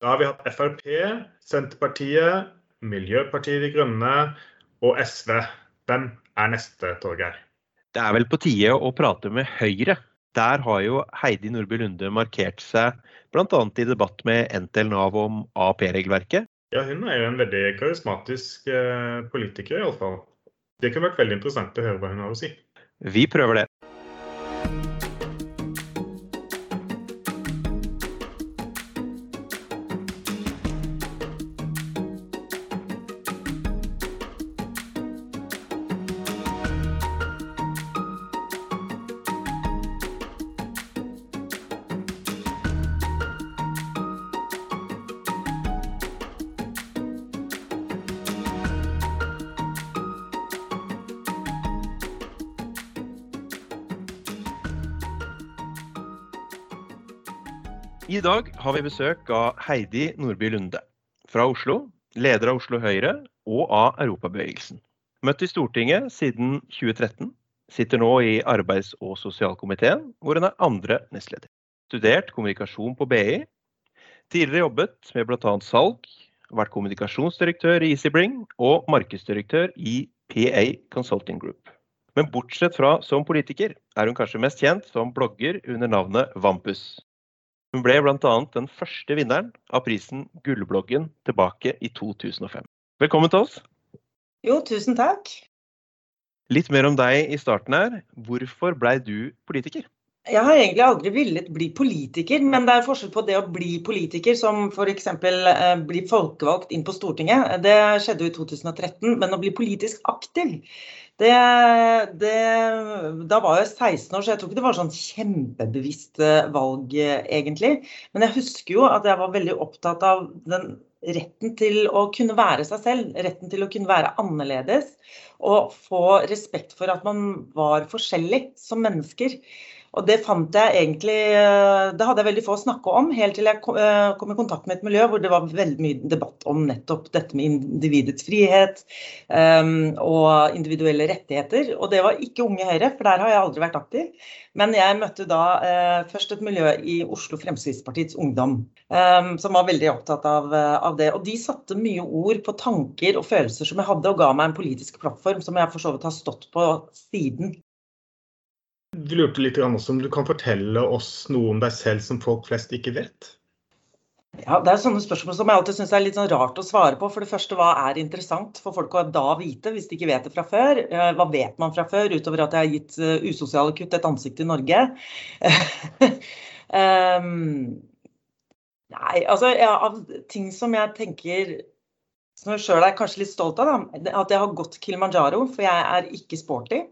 Da har vi hatt Frp, Senterpartiet, Miljøpartiet De Grønne og SV. Hvem er neste, Torgeir? Det er vel på tide å prate med Høyre. Der har jo Heidi Nordby Lunde markert seg bl.a. i debatt med NTL Nav om AAP-regelverket. Ja, hun er jo en veldig karismatisk eh, politiker, iallfall. Det kunne vært veldig interessant å høre hva hun har å si. Vi prøver det. I dag har vi besøk av Heidi Nordby Lunde fra Oslo, leder av Oslo Høyre og av Europabevegelsen. Møtt i Stortinget siden 2013, sitter nå i arbeids- og sosialkomiteen, hvor hun er andre nestleder. Studert kommunikasjon på BI. Tidligere jobbet med bl.a. salg, vært kommunikasjonsdirektør i EasyBring og markedsdirektør i PA Consulting Group. Men bortsett fra som politiker er hun kanskje mest kjent som blogger under navnet Vampus. Hun ble bl.a. den første vinneren av prisen Gullbloggen tilbake i 2005. Velkommen til oss. Jo, tusen takk. Litt mer om deg i starten her. Hvorfor blei du politiker? Jeg har egentlig aldri villet bli politiker, men det er forskjell på det å bli politiker, som f.eks. Eh, bli folkevalgt inn på Stortinget. Det skjedde jo i 2013. Men å bli politisk aktiv, det, det, da var jeg 16 år, så jeg tror ikke det var sånn kjempebevisst eh, valg, eh, egentlig. Men jeg husker jo at jeg var veldig opptatt av den retten til å kunne være seg selv. Retten til å kunne være annerledes. Og få respekt for at man var forskjellig som mennesker. Og det fant jeg egentlig eh, Det hadde jeg veldig få å snakke om, helt til jeg eh, kom i kontakt med et miljø hvor det var veldig mye debatt om nettopp dette med individets frihet um, og individuelle rettigheter. Og det var ikke Unge Høyre, for der har jeg aldri vært aktiv. Men jeg møtte da uh, først et miljø i Oslo Fremskrittspartiets Ungdom, um, som var veldig opptatt av, av, det. Og de satte mye ord på tanker og følelser som jeg hadde, og ga meg en politisk plattform som jeg for så vidt har stått på siden. Du lurte litt også om du kan fortelle oss noe om deg selv som folk flest ikke vet? Ja, Det er sånne spørsmål som jeg alltid syns er litt sånn rart å svare på. For det første, hva er interessant for folk å da vite, hvis de ikke vet det fra før? Eh, hva vet man fra før, utover at jeg har gitt eh, usosiale kutt et ansikt i Norge? um, nei, altså ja, av ting som jeg tenker som jeg sjøl er kanskje litt stolt av, da, at jeg har gått Kilimanjaro, for jeg er ikke sporty.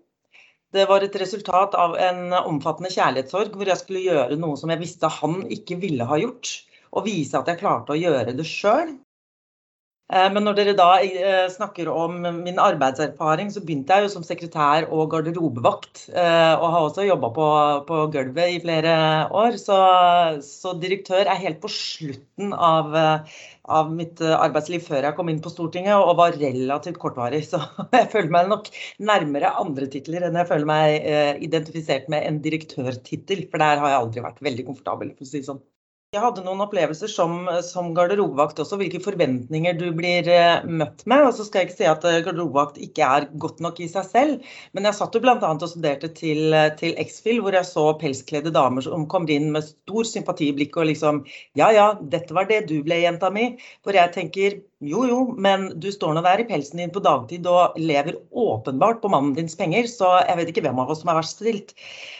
Det var et resultat av en omfattende kjærlighetssorg hvor jeg skulle gjøre noe som jeg visste han ikke ville ha gjort. Og vise at jeg klarte å gjøre det sjøl. Eh, men når dere da eh, snakker om min arbeidserfaring, så begynte jeg jo som sekretær og garderobevakt. Eh, og har også jobba på, på, gulvet i flere år. Så, så, direktør er helt på slutten av, av, mitt arbeidsliv før jeg kom inn på Stortinget, og var relativt kortvarig. Så jeg føler meg nok nærmere andre titler enn jeg føler meg identifisert med en direktørtittel. For der har jeg aldri vært veldig komfortabel, for å si det sånn. Jeg hadde noen opplevelser som, som garderobevakt også, hvilke forventninger du blir eh, møtt med. Og så skal jeg ikke si at eh, garderobevakt ikke er godt nok i seg selv, men jeg satt jo bl.a. og studerte til, eh, til X-Fill, hvor jeg så pelskledde damer som kom inn med stor sympatiblikk og liksom Ja ja, dette var det du ble, jenta mi. Hvor jeg tenker jo jo, men du står nå der i pelsen din på dagtid og lever åpenbart på mannen dins penger, så jeg vet ikke hvem av oss som er verst stilt.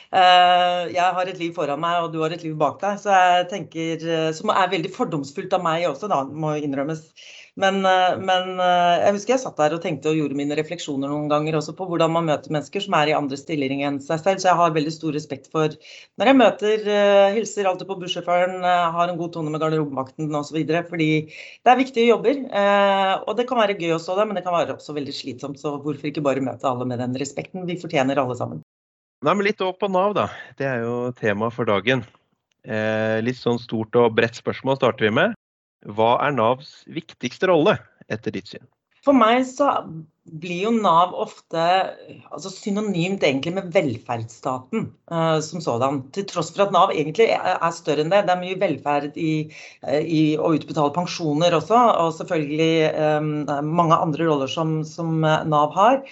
Eh, jeg har et liv foran meg, og du har et liv bak deg. Så jeg tenker, eh, Som er veldig fordomsfullt av meg også, da, må innrømmes. Men, eh, men, jeg husker jeg satt der og tenkte og gjorde mine refleksjoner noen ganger også på hvordan man møter mennesker som er i andre stillinger enn seg selv. Så jeg har veldig stor respekt for når jeg møter, hilser alltid på bussjåføren, har en god tone med garderobevakten osv. Fordi det er viktige jobber. Og det kan være gøy å stå der, men det kan være også veldig slitsomt. Så hvorfor ikke bare møte alle med den respekten vi fortjener alle sammen. Nei, men Litt opp på Nav, da. Det er jo tema for dagen. Eh, litt sånn stort og bredt spørsmål starter vi med. Hva er Navs viktigste rolle, etter ditt syn? For meg så blir jo Nav ofte altså synonymt egentlig med velferdsstaten uh, som sådan. Til tross for at Nav egentlig er større enn det. Det er mye velferd i, i å utbetale pensjoner også, og selvfølgelig um, mange andre roller som, som Nav har.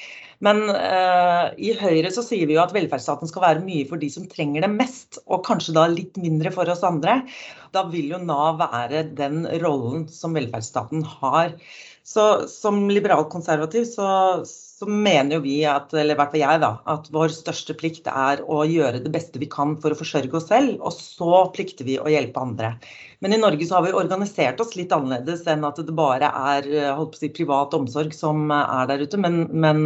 Men eh, i Høyre så sier vi jo at velferdsstaten skal være mye for de som trenger det mest, og kanskje da litt mindre for oss andre. Da vil jo Nav være den rollen som velferdsstaten har. Så som liberal-konservativ så, så, mener jo vi, at, eller i hvert fall jeg, da, at vår største plikt er å gjøre det beste vi kan for å forsørge oss selv, og så plikter vi å hjelpe andre. Men i Norge så har vi organisert oss litt annerledes enn at det bare er holdt på å si, privat omsorg som er der ute. Men, men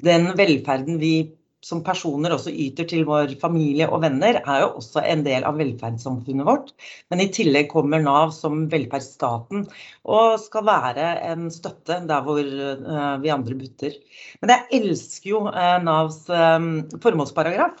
den velferden vi som personer også yter til vår familie og venner, er jo også en del av velferdssamfunnet vårt. Men i tillegg kommer Nav som velferdsstaten og skal være en støtte der hvor uh, vi andre butter. Men jeg elsker jo uh, Navs um, formålsparagraf.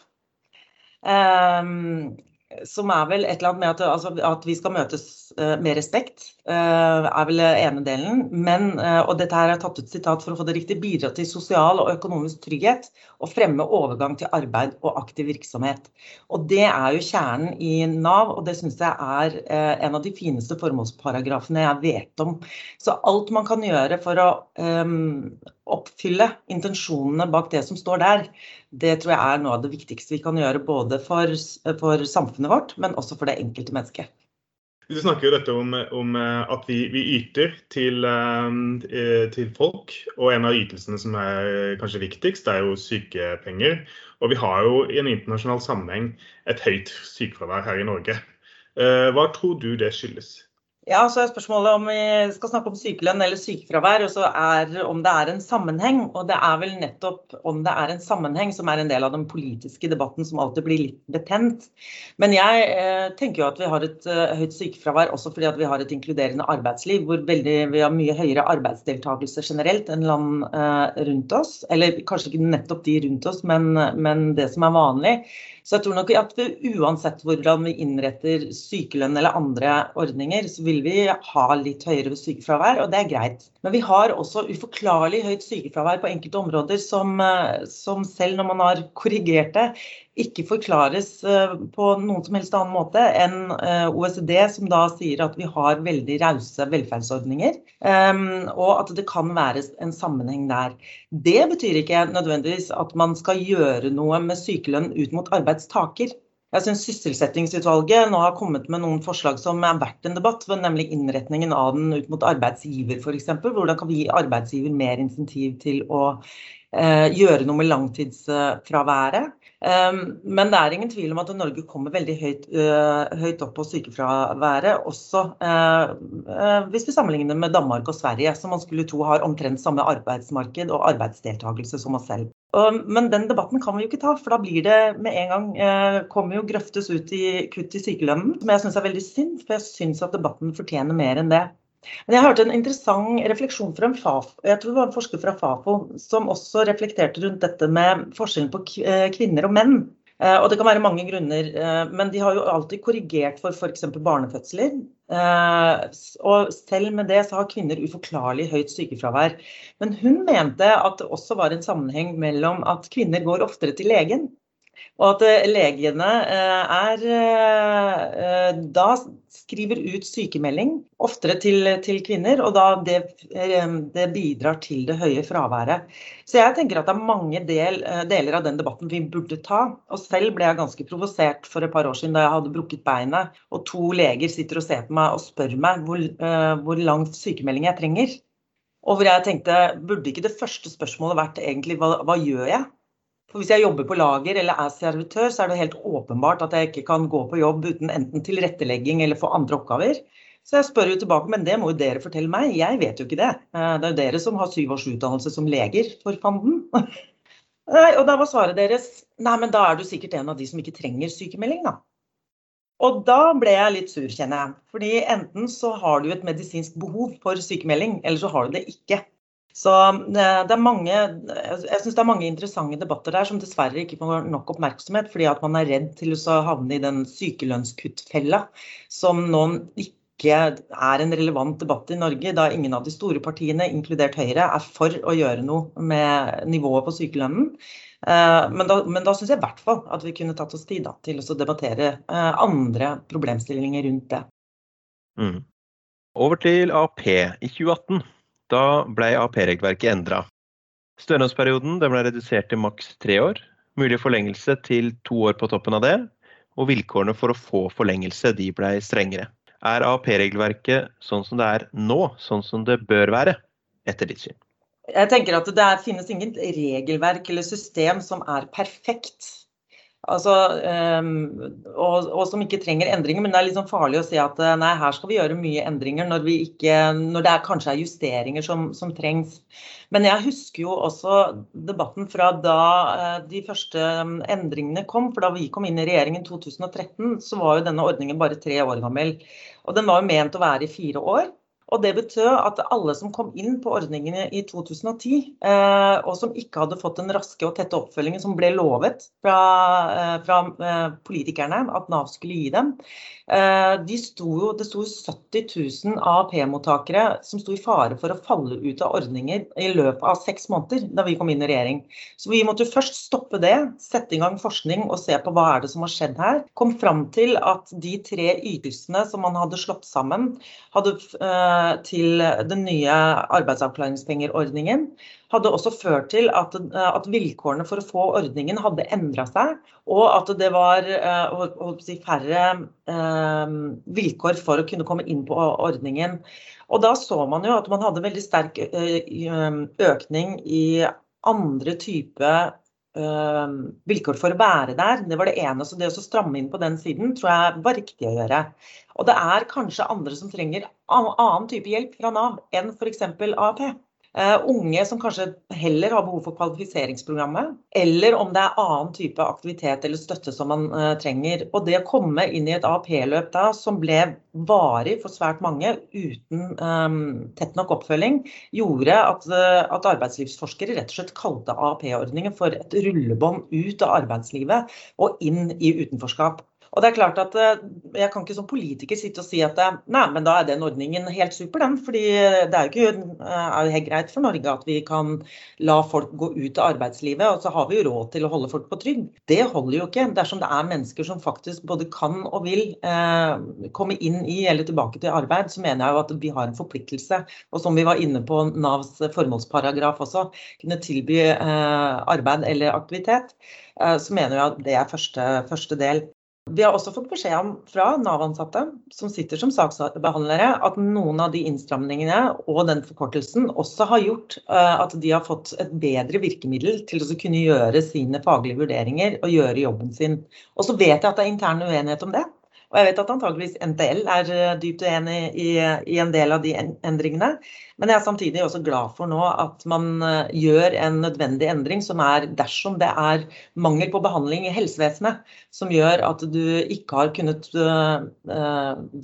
Som er vel et eller annet med at, altså, vi skal møtes med respekt, er vel ene delen. Men, uh, og dette her er tatt ut sitat for å få det riktig, bidra til sosial og økonomisk trygghet og fremme overgang til arbeid og aktiv virksomhet. Og det er jo kjernen i Nav, og det syns jeg er en av de fineste formålsparagrafene jeg vet om. Så alt man kan gjøre for å um, oppfylle intensjonene bak det som står der, det tror jeg er noe av det viktigste vi kan gjøre både for, for samfunnet vårt, men også for det enkelte mennesket. Du snakker jo dette om, om eh, at vi, vi yter til, eh, til, folk, og en av ytelsene som er kanskje viktigst, er jo sykepenger. Og vi har jo i en internasjonal sammenheng et høyt sykefravær her i Norge. Eh, hva tror du det skyldes? Ja, så er spørsmålet om vi skal snakke om sykelønn eller sykefravær, og så er om det er en sammenheng. Og det er vel nettopp om det er en sammenheng som er en del av den politiske debatten som alltid blir litt betent. Men jeg eh, tenker jo at vi har et eh, høyt sykefravær også fordi vi har et inkluderende arbeidsliv hvor veldig, vi har mye høyere arbeidsdeltakelse generelt enn land eh, rundt oss. Eller kanskje ikke nettopp de rundt oss, men, men det som er vanlig. Så jeg tror nok at vi, uansett hvordan vi innretter sykelønn eller andre ordninger, så vil vi ha litt høyere sykefravær, og det er greit. Men vi har også uforklarlig høyt sykefravær på enkelte områder som, eh, som selv når man har korrigert det, ikke forklares eh, på noen som helst annen måte enn eh, OECD, som da sier at vi har veldig rause velferdsordninger, ehm, og at det kan være en sammenheng der. Det betyr ikke nødvendigvis at man skal gjøre noe med sykelønn ut mot arbeidstaker. Jeg syns Sysselsettingsutvalget nå har kommet med noen forslag som er verdt en debatt, nemlig innretningen av den ut mot arbeidsgiver f.eks. Hvordan kan vi gi arbeidsgiver mer insentiv til å eh, gjøre noe med langtidsfraværet? Ehm, men det er ingen tvil om at Norge kommer veldig høyt, eh, høyt opp på sykefraværet, også eh, eh, hvis vi sammenligner med Danmark og Sverige, som man skulle tro har omtrent samme arbeidsmarked og arbeidsdeltakelse som oss selv. Men den debatten kan vi jo ikke ta, for da blir det med en gang kommer jo grøftes ut i kutt i sykelønnen, som jeg syns er veldig synd, for jeg syns at debatten fortjener mer enn det. Men jeg hørte en interessant refleksjon fra en FAFO, jeg tror det var en forsker fra Fafo som også reflekterte rundt dette med forskjellen på eh, kvinner og menn. Eh, og Det kan være mange grunner, eh, men de har jo alltid korrigert for f.eks. barnefødsler. Og selv med det så har kvinner uforklarlig høyt sykefravær. Men hun mente at det også var en sammenheng mellom at kvinner går oftere til legen. Og at eh, legene eh, er eh, da skriver ut sykemelding oftere til, til kvinner, og da det, det, bidrar til det høye fraværet. Så jeg tenker at det er mange del, deler av den debatten vi burde ta. Og selv ble jeg ganske provosert for et par år siden da jeg hadde brukket beinet, og to leger sitter og ser på meg og spør meg hvor, hvor lang sykemelding jeg trenger. Og hvor jeg tenkte, burde ikke det første spørsmålet vært egentlig hva, hva gjør jeg? For Hvis jeg jobber på lager eller er servitør, så er det helt åpenbart at jeg ikke kan gå på jobb uten enten tilrettelegging eller få andre oppgaver. Så jeg spør jo tilbake, men det må jo dere fortelle meg, jeg vet jo ikke det. Eh, det er jo dere som har syv års utdannelse som leger, for fanden. Og da var svaret deres nei, men da er du sikkert en av de som ikke trenger sykemelding, da. Og da ble jeg litt sur, kjenner jeg. Fordi enten så har du et medisinsk behov for sykemelding, eller så har du det ikke. Så eh, det er mange, jeg synes det er mange interessante debatter der som dessverre ikke får nok oppmerksomhet, fordi at man er redd til å havne i den sykelønnskuttfella som noen ikke er en relevant debatt i Norge, da ingen av de store partiene, inkludert Høyre, er for å gjøre noe med nivået på sykelønnen. Eh, men da, men da syns jeg i hvert fall at vi kunne tatt oss tid da, til å debattere eh, andre problemstillinger rundt det. Mm. Over til AP. I 2018 da ble AP-regelverket endra. Stønadsperioden ble redusert til maks tre år. Mulig forlengelse til to år på toppen av det. Og vilkårene for å få forlengelse de ble strengere. Er AAP-regelverket sånn som det er nå, sånn som det bør være, etter ditt syn? Jeg tenker at Det finnes ingen regelverk eller system som er perfekt. Altså, um, og, og, som ikke trenger endringer. Men det er sånn farlig å si at eh, nei, her skal vi gjøre mye endringer når, ikke, når det er, kanskje er justeringer som, som, trengs. Men jeg husker jo også debatten fra da uh, de første um, endringene kom. For da vi kom inn i regjeringen 2013, så var jo denne ordningen bare tre år gammel. Og den var jo ment å være i fire år. Og Det betød at alle som kom inn på ordningene i 2010, eh, og som ikke hadde fått den raske og tette oppfølgingen som ble lovet fra, eh, fra eh, politikerne at Nav skulle gi dem, eh, de sto jo, det sto 70 000 AAP-mottakere som sto i fare for å falle ut av ordninger i løpet av seks måneder da vi kom inn i regjering. Så vi måtte først stoppe det, sette i gang forskning og se på hva er det som har skjedd her. Kom fram til at de tre ytelsene som man hadde slått sammen, hadde eh, til den nye arbeidsavklaringspengerordningen hadde også ført til at, at, vilkårene for å få ordningen hadde endra seg, og at det var uh, si, færre eh, vilkår for å kunne komme inn på ordningen. Og da så man jo at man hadde veldig sterk uh, økning i andre typer vilkår for å være der. Det var det ene. Så det å stramme inn på den siden tror jeg var riktig å gjøre. Og det er kanskje andre som trenger annen type hjelp fra Nav enn f.eks. AAP. Uh, unge som kanskje heller har behov for kvalifiseringsprogrammet, eller om det er annen type aktivitet eller støtte som man uh, trenger. Og det å komme inn i et AAP-løp da som ble varig for svært mange uten um, tett nok oppfølging, gjorde at, uh, at, arbeidslivsforskere rett og slett kalte AAP-ordningen for et rullebånd ut av arbeidslivet og inn i utenforskap. Og det er klart at eh, Jeg kan ikke som politiker sitte og si at eh, nei, men da er den ordningen helt super. den, fordi Det er jo ikke eh, helt greit for Norge at vi kan la folk gå ut av arbeidslivet, og så har vi jo råd til å holde folk på trygd. Det holder jo ikke dersom det er mennesker som faktisk både kan og vil eh, komme inn i eller tilbake til arbeid. Så mener jeg jo at vi har en forpliktelse. Og som vi var inne på Navs formålsparagraf også, kunne tilby eh, arbeid eller aktivitet. Så mener jeg at det er første, første del. Vi har også fått beskjed om fra Nav-ansatte som sitter som saksbehandlere, at noen av de innstramningene og den forkortelsen også har gjort eh, at de har fått et bedre virkemiddel til å kunne gjøre sine faglige vurderinger og gjøre jobben sin. Og så vet jeg at det er intern uenighet om det. Og jeg vet at antageligvis NTL er eh, dypt uenig i, i, en del av de endringene. Men jeg er samtidig også glad for nå at man eh, gjør en nødvendig endring som er dersom det er mangel på behandling i helsevesenet som gjør at du ikke har kunnet uh,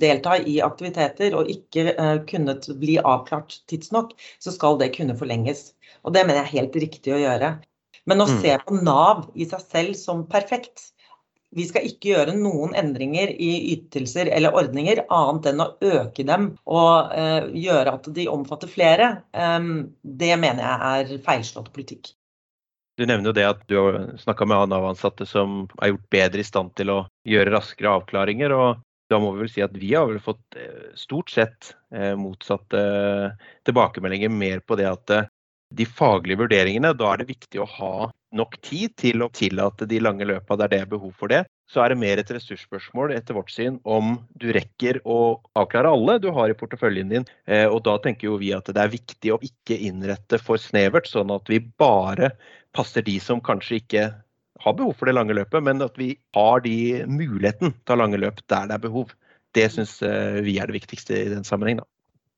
delta i aktiviteter og ikke kunnet bli avklart tidsnok, så skal det kunne forlenges. Og det mener jeg er helt riktig å gjøre. Men å mm. se på Nav i seg selv som perfekt, vi skal ikke gjøre noen endringer i ytelser eller ordninger, annet enn å øke dem og eh, gjøre at de omfatter flere. Eh, det mener jeg er feilslått politikk. Du nevner jo det at du har snakka med Nav-ansatte som er gjort bedre i stand til å gjøre raskere avklaringer. og da må vi vel si at vi har vel fått eh, stort sett eh, motsatte tilbakemeldinger mer på det at de faglige vurderingene, da er det viktig å ha nok tid til å tillate de lange løpa der det er behov for det. Så er det mer et ressursspørsmål etter vårt syn om du rekker å avklare alle du har i porteføljen din. Eh, og da tenker jo vi at det er viktig å ikke innrette for snevert, sånn at vi bare passer de som kanskje ikke har behov for det lange løpet, men at vi har de muligheten til å ha lange løp der det er behov. Det syns eh, vi er det viktigste i den sammenheng. Da.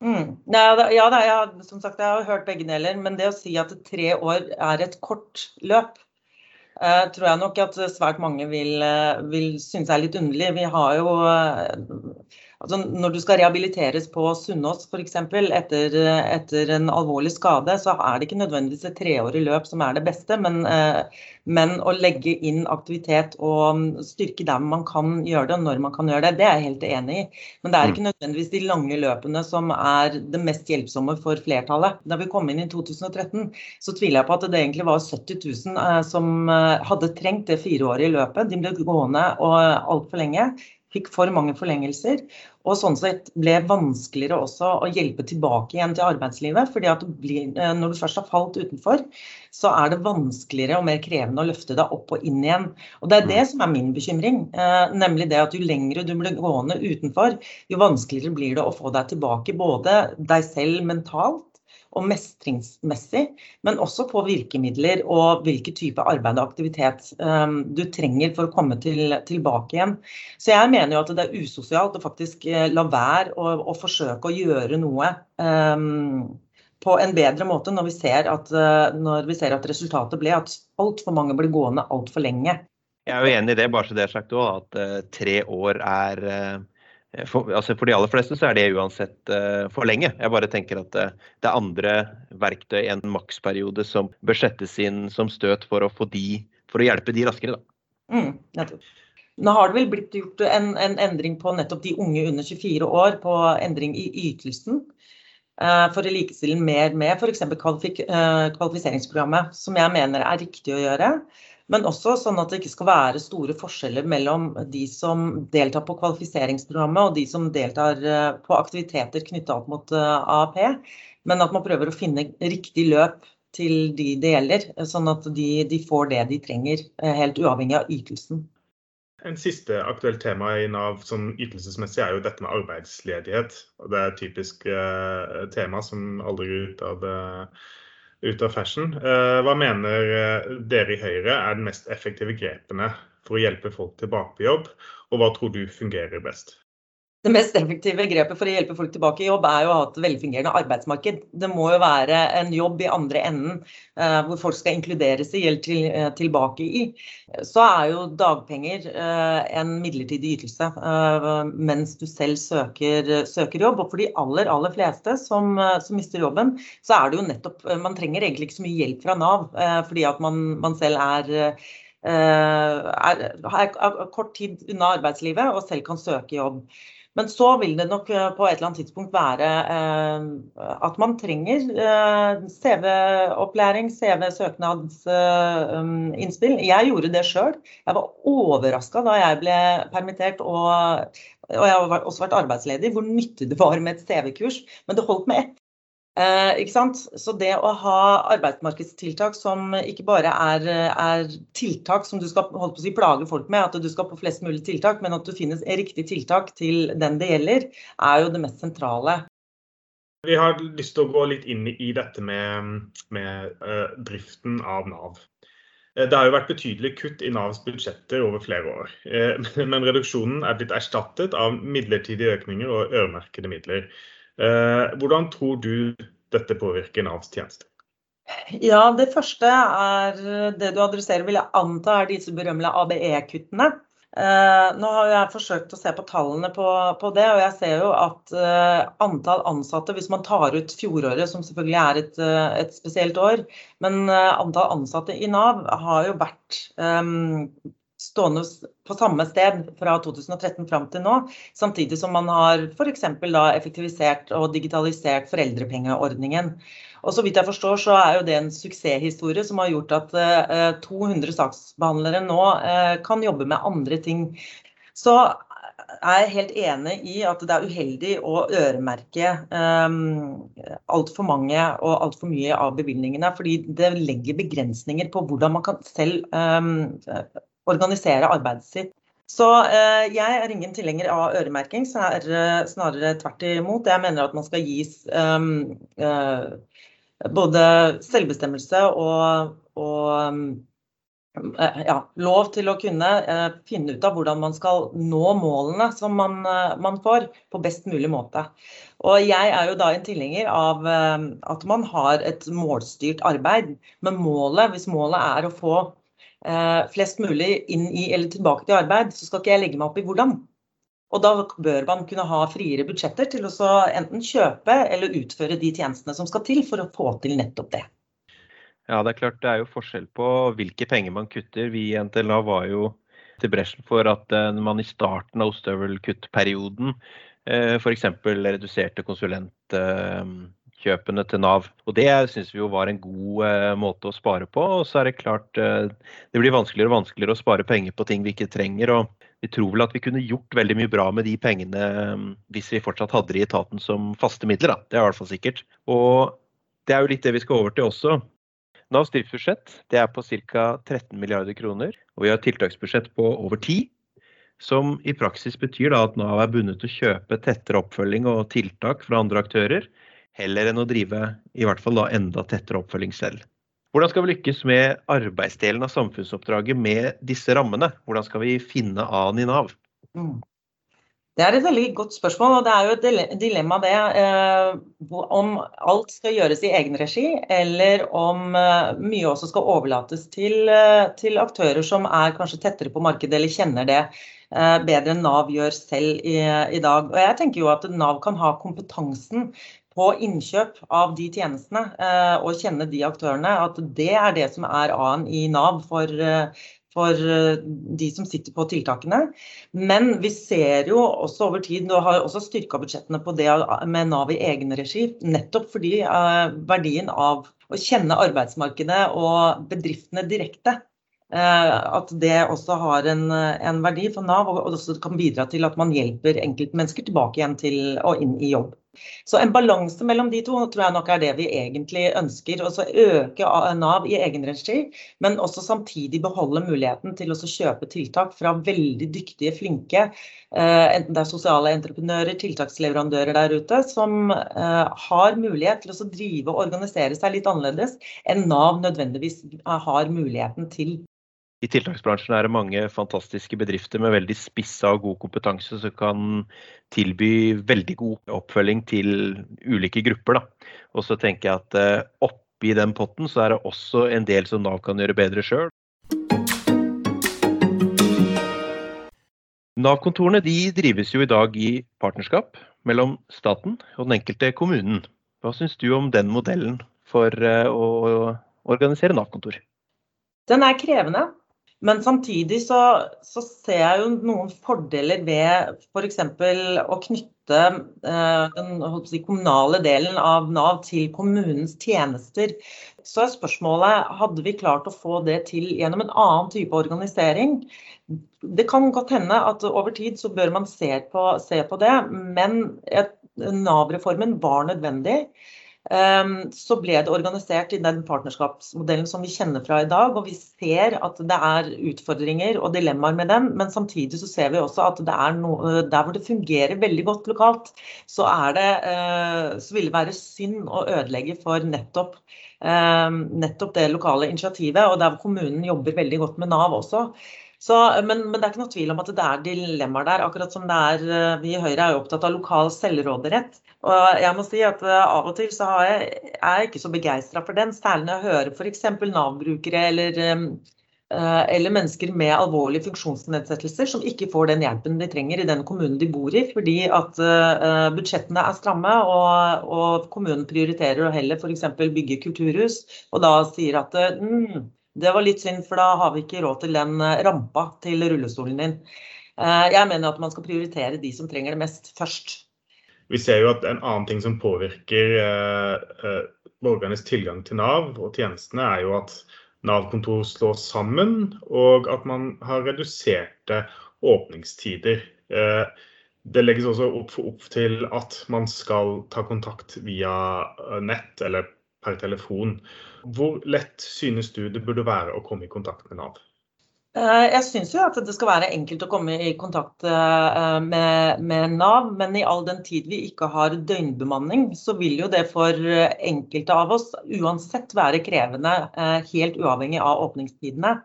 Mm. Ja, da, ja, jeg, som sagt, jeg har hørt begge deler, men det å si at tre år er et kort løp, eh, tror jeg nok at svært mange vil, eh, vil synes er litt underlig. Vi har jo eh, Altså når du skal rehabiliteres på Sunnaas f.eks. Etter, etter en alvorlig skade, så er det ikke nødvendigvis et treårig løp som er det beste, men, eh, men, å legge inn aktivitet og styrke der man kan gjøre det, og når man kan gjøre det, det er jeg helt enig i. Men det er ikke mm. nødvendigvis de lange løpene som er det mest hjelpsomme for flertallet. Da vi kom inn i 2013, så tviler jeg på at det egentlig var 70 000 eh, som eh, hadde trengt det fireårige løpet. De ble gående altfor lenge fikk for mange forlengelser. Og sånn sett ble vanskeligere også å hjelpe tilbake igjen til arbeidslivet. fordi at blir, eh, når du først har falt utenfor, så er det vanskeligere og mer krevende å løfte deg opp og inn igjen. Og det er det som er min bekymring. Eh, nemlig det at jo lengre du blir gående utenfor, jo vanskeligere blir det å få deg tilbake. Både deg selv mentalt og mestringsmessig, men også på virkemidler og hvilken type arbeid og aktivitet um, du trenger for å komme til, tilbake igjen. Så jeg mener jo at det er usosialt å faktisk uh, la være å, å, forsøke å gjøre noe um, på en bedre måte når vi ser at, uh, når vi ser at resultatet ble at altfor mange blir gående altfor lenge. Jeg er jo enig i det, bare så det er sagt òg, at uh, tre år er Eh, for, altså for, de aller fleste så er det uansett uh, for lenge. Jeg bare tenker at uh, det er andre verktøy enn maksperiode som bør settes inn som støt for å, de, for å hjelpe de raskere. Mm, Nå har det vel blitt gjort en, en, endring på nettopp de unge under 24 år, på endring i ytelsen. Uh, for å likestille mer med f.eks. Kvalifik kvalifiseringsprogrammet, som jeg mener er riktig å gjøre. Men også sånn at det ikke skal være store forskjeller mellom de som deltar på kvalifiseringsprogrammet og de som deltar eh, på aktiviteter knytta opp mot eh, AAP. Men at man prøver å finne riktig løp til de det gjelder, sånn at de, de får det de trenger, eh, helt uavhengig av ytelsen. En siste aktuelt tema i Nav som ytelsesmessig er jo dette med arbeidsledighet. Det er et typisk eh, tema som aldri går ut av uh, ut av fashion. Eh, hva mener eh, dere i Høyre er de mest effektive grepene for å hjelpe folk tilbake på jobb, og hva tror du fungerer best? Det mest effektive grepet for å hjelpe folk tilbake i jobb, er jo å ha et velfungerende arbeidsmarked. Det må jo være en jobb i andre enden eh, hvor folk skal inkluderes i eller til, eh, tilbake i. Så er jo dagpenger eh, en midlertidig ytelse eh, mens du selv søker, søker, jobb. Og for de aller, aller fleste som, eh, som, mister jobben, så er det jo nettopp eh, Man trenger egentlig ikke så mye hjelp fra Nav, fordi at man, man selv er er, er, kort tid unna arbeidslivet og selv kan søke jobb. Men så vil det nok eh, på et eller annet tidspunkt være eh, at man trenger eh, CV-opplæring, CV-søknadsinnspill. Jeg gjorde det sjøl. Jeg var overraska da jeg ble permittert og, og jeg har også vært arbeidsledig, hvor nyttig det var med et CV-kurs. Men det holdt med ett. Eh, ikke sant? Så det å ha arbeidsmarkedstiltak som ikke bare er, er tiltak som du skal holde på å si, plage folk med, at du skal på flest mulig tiltak, men at du finnes riktig tiltak til den det gjelder, er jo det mest sentrale. Vi har lyst til å gå litt inn i dette med, med uh, driften av Nav. Eh, det har jo vært betydelige kutt i Navs budsjetter over flere år. Uh, men reduksjonen er blitt erstattet av midlertidige økninger og øremerkede midler. Eh, hvordan tror du dette påvirker Navs tjenester? Ja, Det første er det du adresserer, vil jeg anta er disse berømmelige ABE-kuttene. Eh, nå har jeg forsøkt å se på tallene på, på, det, og jeg ser jo at eh, antall ansatte, hvis man tar ut fjoråret, som selvfølgelig er et, et spesielt år, men antall ansatte i Nav har jo vært um, stående på samme sted fra 2013 fram til nå, samtidig som man har f.eks. effektivisert og digitalisert foreldrepengeordningen. Og så vidt jeg forstår, så er jo det en suksesshistorie som har gjort at 200 eh, saksbehandlere nå eh, kan jobbe med andre ting. Så jeg er helt enig i at det er uheldig å øremerke um, altfor mange og altfor mye av bevilgningene. Fordi det legger begrensninger på hvordan man kan selv um, organisere arbeidet sitt. Så eh, jeg er ingen tilhenger av øremerking, snarere, snarere tvert imot. Jeg mener at man skal gis um, uh, både selvbestemmelse og, og um, ja, lov til å kunne eh, finne ut av hvordan man skal nå målene som man, man, får, på best mulig måte. Og jeg er jo da en tilhenger av at man har et målstyrt arbeid. Men målet, hvis målet er å få Eh, flest mulig inn i eller tilbake til arbeid, så skal ikke jeg legge meg opp i hvordan. Og da bør man kunne ha friere budsjetter til å enten kjøpe eller utføre de tjenestene som skal til for å få til nettopp det. Ja, det er klart det er jo forskjell på hvilke penger man kutter. Vi i NTLA var jo til bresjen for at eh, man i starten av ostehøvelkuttperioden eh, f.eks. reduserte konsulentkjøpene til Nav. Og Det syns vi jo var en god eh, måte å spare på. Og så er det klart det blir vanskeligere og vanskeligere å spare penger på ting vi ikke trenger. og vi tror vel at vi kunne gjort veldig mye bra med de pengene hvis vi fortsatt hadde det i etaten som faste midler. Da. Det er i hvert fall sikkert. Og det er jo litt det vi skal over til også. Navs driftsbudsjett er på ca. 13 milliarder kroner, og vi har et tiltaksbudsjett på over 10. Som i praksis betyr at Nav er bundet til å kjøpe tettere oppfølging og tiltak fra andre aktører, heller enn å drive i hvert fall da enda tettere oppfølging selv. Hvordan skal vi lykkes med arbeidsdelen av samfunnsoppdraget med disse rammene? Hvordan skal vi finne A-en i Nav? Mm. Det er et veldig godt spørsmål, og det er jo et dilemma det. Eh, om alt skal gjøres i egen regi, eller om eh, mye også skal overlates til, eh, til, aktører som er kanskje tettere på markedet eller kjenner det bedre enn Nav gjør selv i, i dag. Og jeg tenker jo at Nav kan ha kompetansen på innkjøp av de tjenestene og kjenne de aktørene. At det er det som er A-en i Nav for, for eh, de som sitter på tiltakene. Men vi ser jo også over tid, og har også styrka budsjettene på det med Nav i egen regi, nettopp fordi verdien av å kjenne arbeidsmarkedet og bedriftene direkte at det også har en, en, verdi for Nav, og også kan bidra til at man hjelper enkeltmennesker tilbake igjen til og inn i jobb. Så en balanse mellom de to tror jeg nok er det vi egentlig ønsker. Å øke Nav i egen regi, men også samtidig beholde muligheten til å kjøpe tiltak fra veldig dyktige, flinke, eh, enten det er sosiale entreprenører, tiltaksleverandører der ute, som eh, har mulighet til å drive og organisere seg litt annerledes enn Nav nødvendigvis har muligheten til i tiltaksbransjen er det mange fantastiske bedrifter med veldig spissa og god kompetanse som kan tilby veldig god oppfølging til ulike grupper. Og så tenker jeg at eh, oppi den potten så er det også en del som Nav kan gjøre bedre sjøl. Nav-kontorene drives jo i dag i partnerskap mellom staten og den enkelte kommunen. Hva syns du om den modellen for eh, å organisere Nav-kontor? Den er krevende. Men samtidig så, så, ser jeg jo noen fordeler ved f.eks. For å knytte eh, den si, kommunale delen av Nav til kommunens tjenester. Så er spørsmålet hadde vi klart å få det til gjennom en annen type organisering. Det kan godt hende at over tid så bør man se på, se på det, men Nav-reformen var nødvendig. Ehm, så ble det organisert i den partnerskapsmodellen som vi kjenner fra i dag. Og vi ser at det er utfordringer og dilemmaer med den, men samtidig så ser vi også at det noe der hvor det fungerer veldig godt lokalt, så, det, eh, så vil det være synd å ødelegge for nettopp, ehm, nettopp det lokale initiativet. Og der hvor kommunen jobber veldig godt med Nav også. Så, men, men, det er ikke noe tvil om at det er dilemmaer der. Akkurat som det er eh, Vi i Høyre er jo opptatt av lokal selvråderett. Og jeg må si at eh, Av og til så jeg, er jeg ikke så begeistra for den, særlig når jeg hører f.eks. Nav-brukere eller, eh, eller mennesker med alvorlige funksjonsnedsettelser som ikke får den hjelpen de trenger i den kommunen de bor i, fordi at budsjettene er stramme og, og kommunen prioriterer å heller f.eks. bygge kulturhus, og da sier at mm, det var litt synd, for da har vi ikke råd til den eh, rampa til rullestolen din. Eh, jeg mener at man skal prioritere de som trenger det mest, først. Vi ser jo at en annen ting som påvirker eh, borgernes tilgang til Nav og tjenestene, er jo at Nav-kontor slås sammen, og at man har reduserte åpningstider. Det legges også opp, til at man skal ta kontakt via nett eller per telefon. Hvor lett synes du det burde være å komme i kontakt med Nav? Eh, jeg syns jo at det skal være enkelt å komme i kontakt eh, med, med, Nav, men i all den tid vi ikke har døgnbemanning, så vil jo det for enkelte av oss uansett være krevende, eh, helt uavhengig av åpningstidene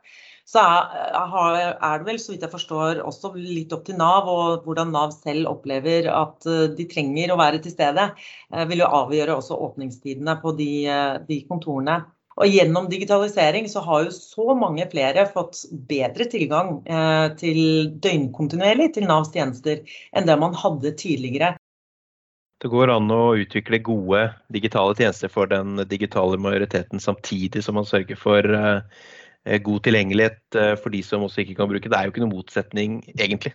så er det vel, så vidt jeg forstår, også litt opp til Nav og hvordan Nav selv opplever at eh, de trenger å være til stede. Eh, vil jo avgjøre også åpningstidene på de, eh, de kontorene. Og gjennom digitalisering så har jo så mange flere fått bedre tilgang eh, til døgnkontinuerlig til Navs tjenester enn det man hadde tidligere. Det går an å utvikle gode digitale tjenester for den digitale majoriteten samtidig som man sørger for eh, god tilgjengelighet eh, for de som også ikke kan bruke. Det er jo ikke noen motsetning, egentlig.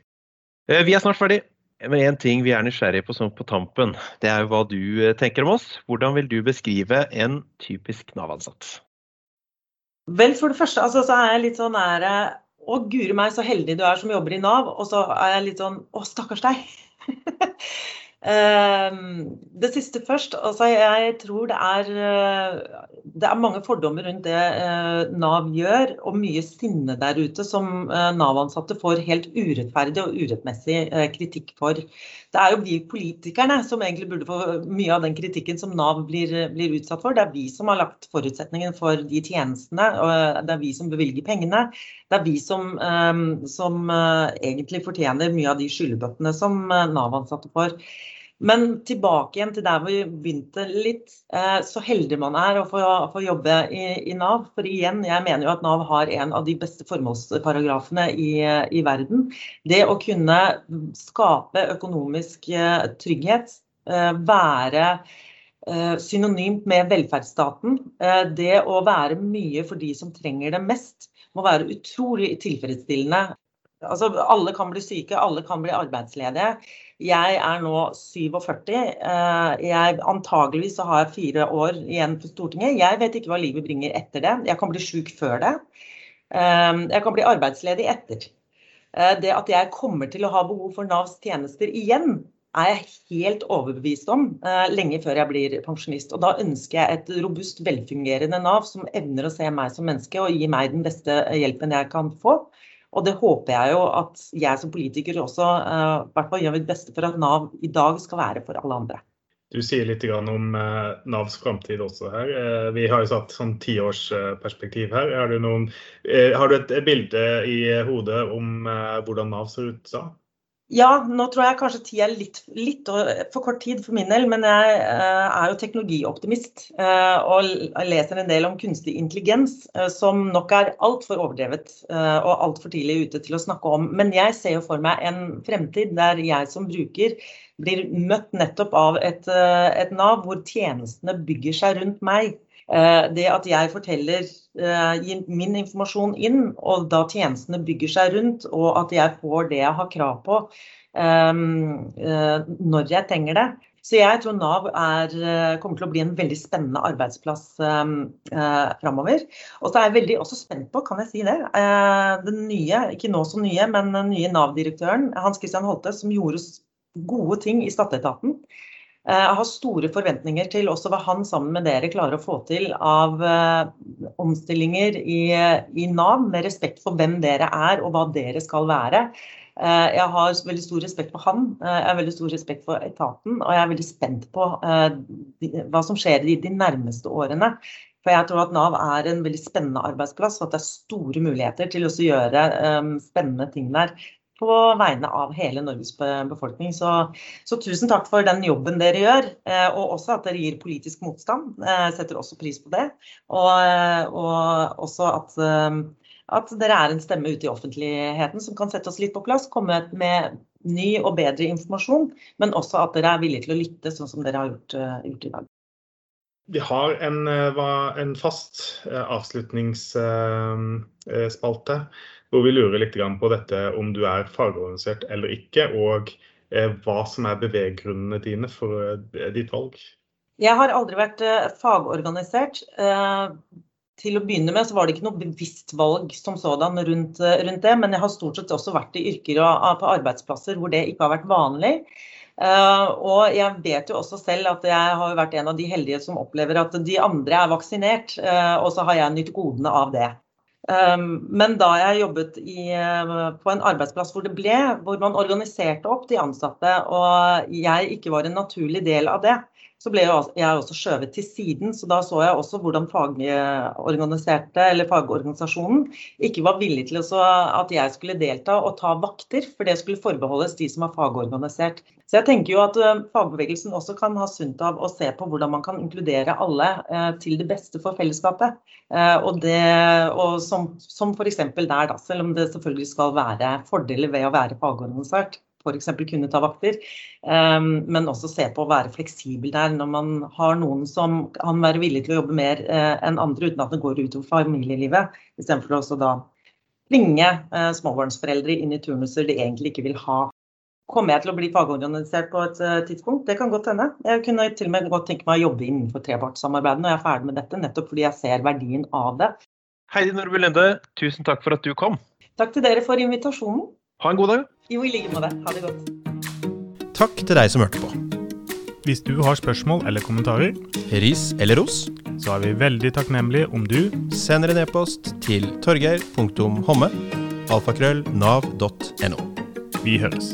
Eh, vi er snart ferdig. Men én ting vi er nysgjerrige på sånn på tampen, det er jo hva du tenker om oss. Hvordan vil du beskrive en typisk Nav-ansatt? Vel, for det første altså, så er jeg litt sånn nære Å, guri meg, så heldig du er som jobber i Nav. Og så er jeg litt sånn Å, stakkars deg. Ehm, det siste først. Altså jeg tror det er, eh, det er mange fordommer rundt det eh, Nav gjør, og mye sinne der ute som eh, Nav-ansatte får helt urettferdig og urettmessig kritikk for. Det er jo vi politikerne som egentlig burde få mye av den kritikken som Nav blir, blir utsatt for. Det er vi som har lagt forutsetningen for de tjenestene, og det er vi som bevilger pengene. Det er vi som, som egentlig fortjener mye av de skyllebøttene som Nav-ansatte får. Men tilbake igjen til der vi begynte litt. Eh, så heldig man er å få jobbe i, i, Nav. For igjen, jeg mener jo at Nav har en av de beste formålsparagrafene i, i verden. Det å kunne skape økonomisk eh, trygghet, eh, være synonymt med velferdsstaten. Det å være mye for de som trenger det mest, må være utrolig tilfredsstillende. Altså, alle kan bli syke, alle kan bli arbeidsledige. Jeg er nå 47. Eh, jeg, antageligvis har jeg fire år igjen på Stortinget. Jeg vet ikke hva livet bringer etter det. Jeg kan bli syk før det. Eh, jeg kan bli arbeidsledig etter. Eh, det at jeg kommer til å ha behov for Navs tjenester igjen, er jeg helt overbevist om lenge før jeg blir pensjonist. Og da ønsker jeg et robust, velfungerende Nav som evner å se meg som menneske og gi meg den beste hjelpen jeg kan få. Og det håper jeg jo at jeg som politiker også uh, hvert fall gjør mitt beste for at Nav i dag skal være for alle andre. Du sier litt om uh, Navs framtid også her. Uh, vi har jo satt sånn tiårsperspektiv her. Har du, noen, har du et bilde i hodet om hvordan Nav ser ut da? Ja, nå tror jeg kanskje tid er litt, litt, for kort tid for min del, men jeg eh, er jo teknologioptimist eh, og leser en del om kunstig intelligens, eh, som nok er altfor overdrevet og altfor tidlig ute til å snakke om. Men jeg ser jo for meg en fremtid der jeg som bruker blir møtt nettopp av et, et Nav hvor tjenestene bygger seg rundt meg. Eh, det at jeg forteller, eh, min informasjon inn, og da tjenestene bygger seg rundt, og at jeg får det jeg har krav på eh, når jeg trenger det. Så jeg tror Nav er, kommer til å bli en veldig spennende arbeidsplass eh, framover. Og så er jeg veldig også spent på, kan jeg si det, den nye, ikke nå så nye, men den nye Nav-direktøren Hans Christian Holte, som gjorde gode ting i skatteetaten. Eh, jeg har store forventninger til også hva han sammen med dere klarer å få til av uh, omstillinger i, i, Nav, med respekt for hvem dere er og hva dere skal være. Uh, jeg har veldig stor respekt for han, jeg har veldig stor respekt for etaten, og jeg er veldig spent på hva som skjer i de nærmeste årene. For jeg tror at Nav er en veldig spennende arbeidsplass, og at det er store muligheter til å gjøre spennende ting der på vegne av hele Norges befolkning. Så, så, tusen takk for den jobben dere gjør, eh, og også at dere gir politisk motstand. Eh, setter også pris på det. Og, og også at, eh, at, dere er en stemme ute i offentligheten som kan sette oss litt på plass, komme med ny og bedre informasjon, men også at dere er villige til å lytte, sånn som dere har gjort, gjort i dag. Vi har en, en fast avslutningsspalte hvor vi lurer litt på dette om du er fagorganisert eller ikke, og eh, hva som er beveggrunnene dine for eh, ditt valg. Jeg har aldri vært eh, fagorganisert. Til å begynne med så var det ikke noe bevisst valg som sådan rundt, rundt det, men jeg har stort sett også vært i yrker og på arbeidsplasser hvor det ikke har vært vanlig. og jeg vet jo også selv at jeg har vært en av de heldige som opplever at de andre er vaksinert, og så har jeg nytt godene av det. Ehm, men da jeg jobbet i, eh, på en arbeidsplass hvor det ble, hvor man organiserte opp de ansatte, og jeg ikke var en naturlig del av det, så ble jeg også skjøvet til siden. Så da så jeg også hvordan fagorganiserte, eller fagorganisasjonen ikke var villig til at jeg skulle delta og ta vakter, for det skulle forbeholdes de som var fagorganisert. Så jeg tenker jo at eh, fagbevegelsen også kan ha sunt av å se på hvordan man kan inkludere alle eh, til det beste for fellesskapet. Eh, og, det, og som, som f.eks. der, da, selv om det selvfølgelig skal være fordeler ved å være fagorganisert f.eks. kunne ta vakter. Ehm, men også se på å være fleksibel der når man har noen som kan være villig til å jobbe mer eh, enn andre uten at det går utover familielivet. Istedenfor å da tvinge eh, småbarnsforeldre inn i turnuser de egentlig ikke vil ha. Kommer jeg til å bli fagorganisert på et eh, tidspunkt? Det kan godt hende. Jeg kunne til og med godt tenke meg å jobbe innenfor trepartssamarbeidet når jeg er ferdig med dette, nettopp fordi jeg ser verdien av det. Heidi Nordby Lende, tusen takk for at du kom. Takk til dere for invitasjonen. Ha en god dag. Jo, i like måte. Ha det godt. Takk til deg som hørte på. Hvis du har spørsmål eller kommentarer, ris eller ros, så er vi veldig takknemlige om du sender en e-post til torgeir.homme alfakrøll nav.no. Vi høres.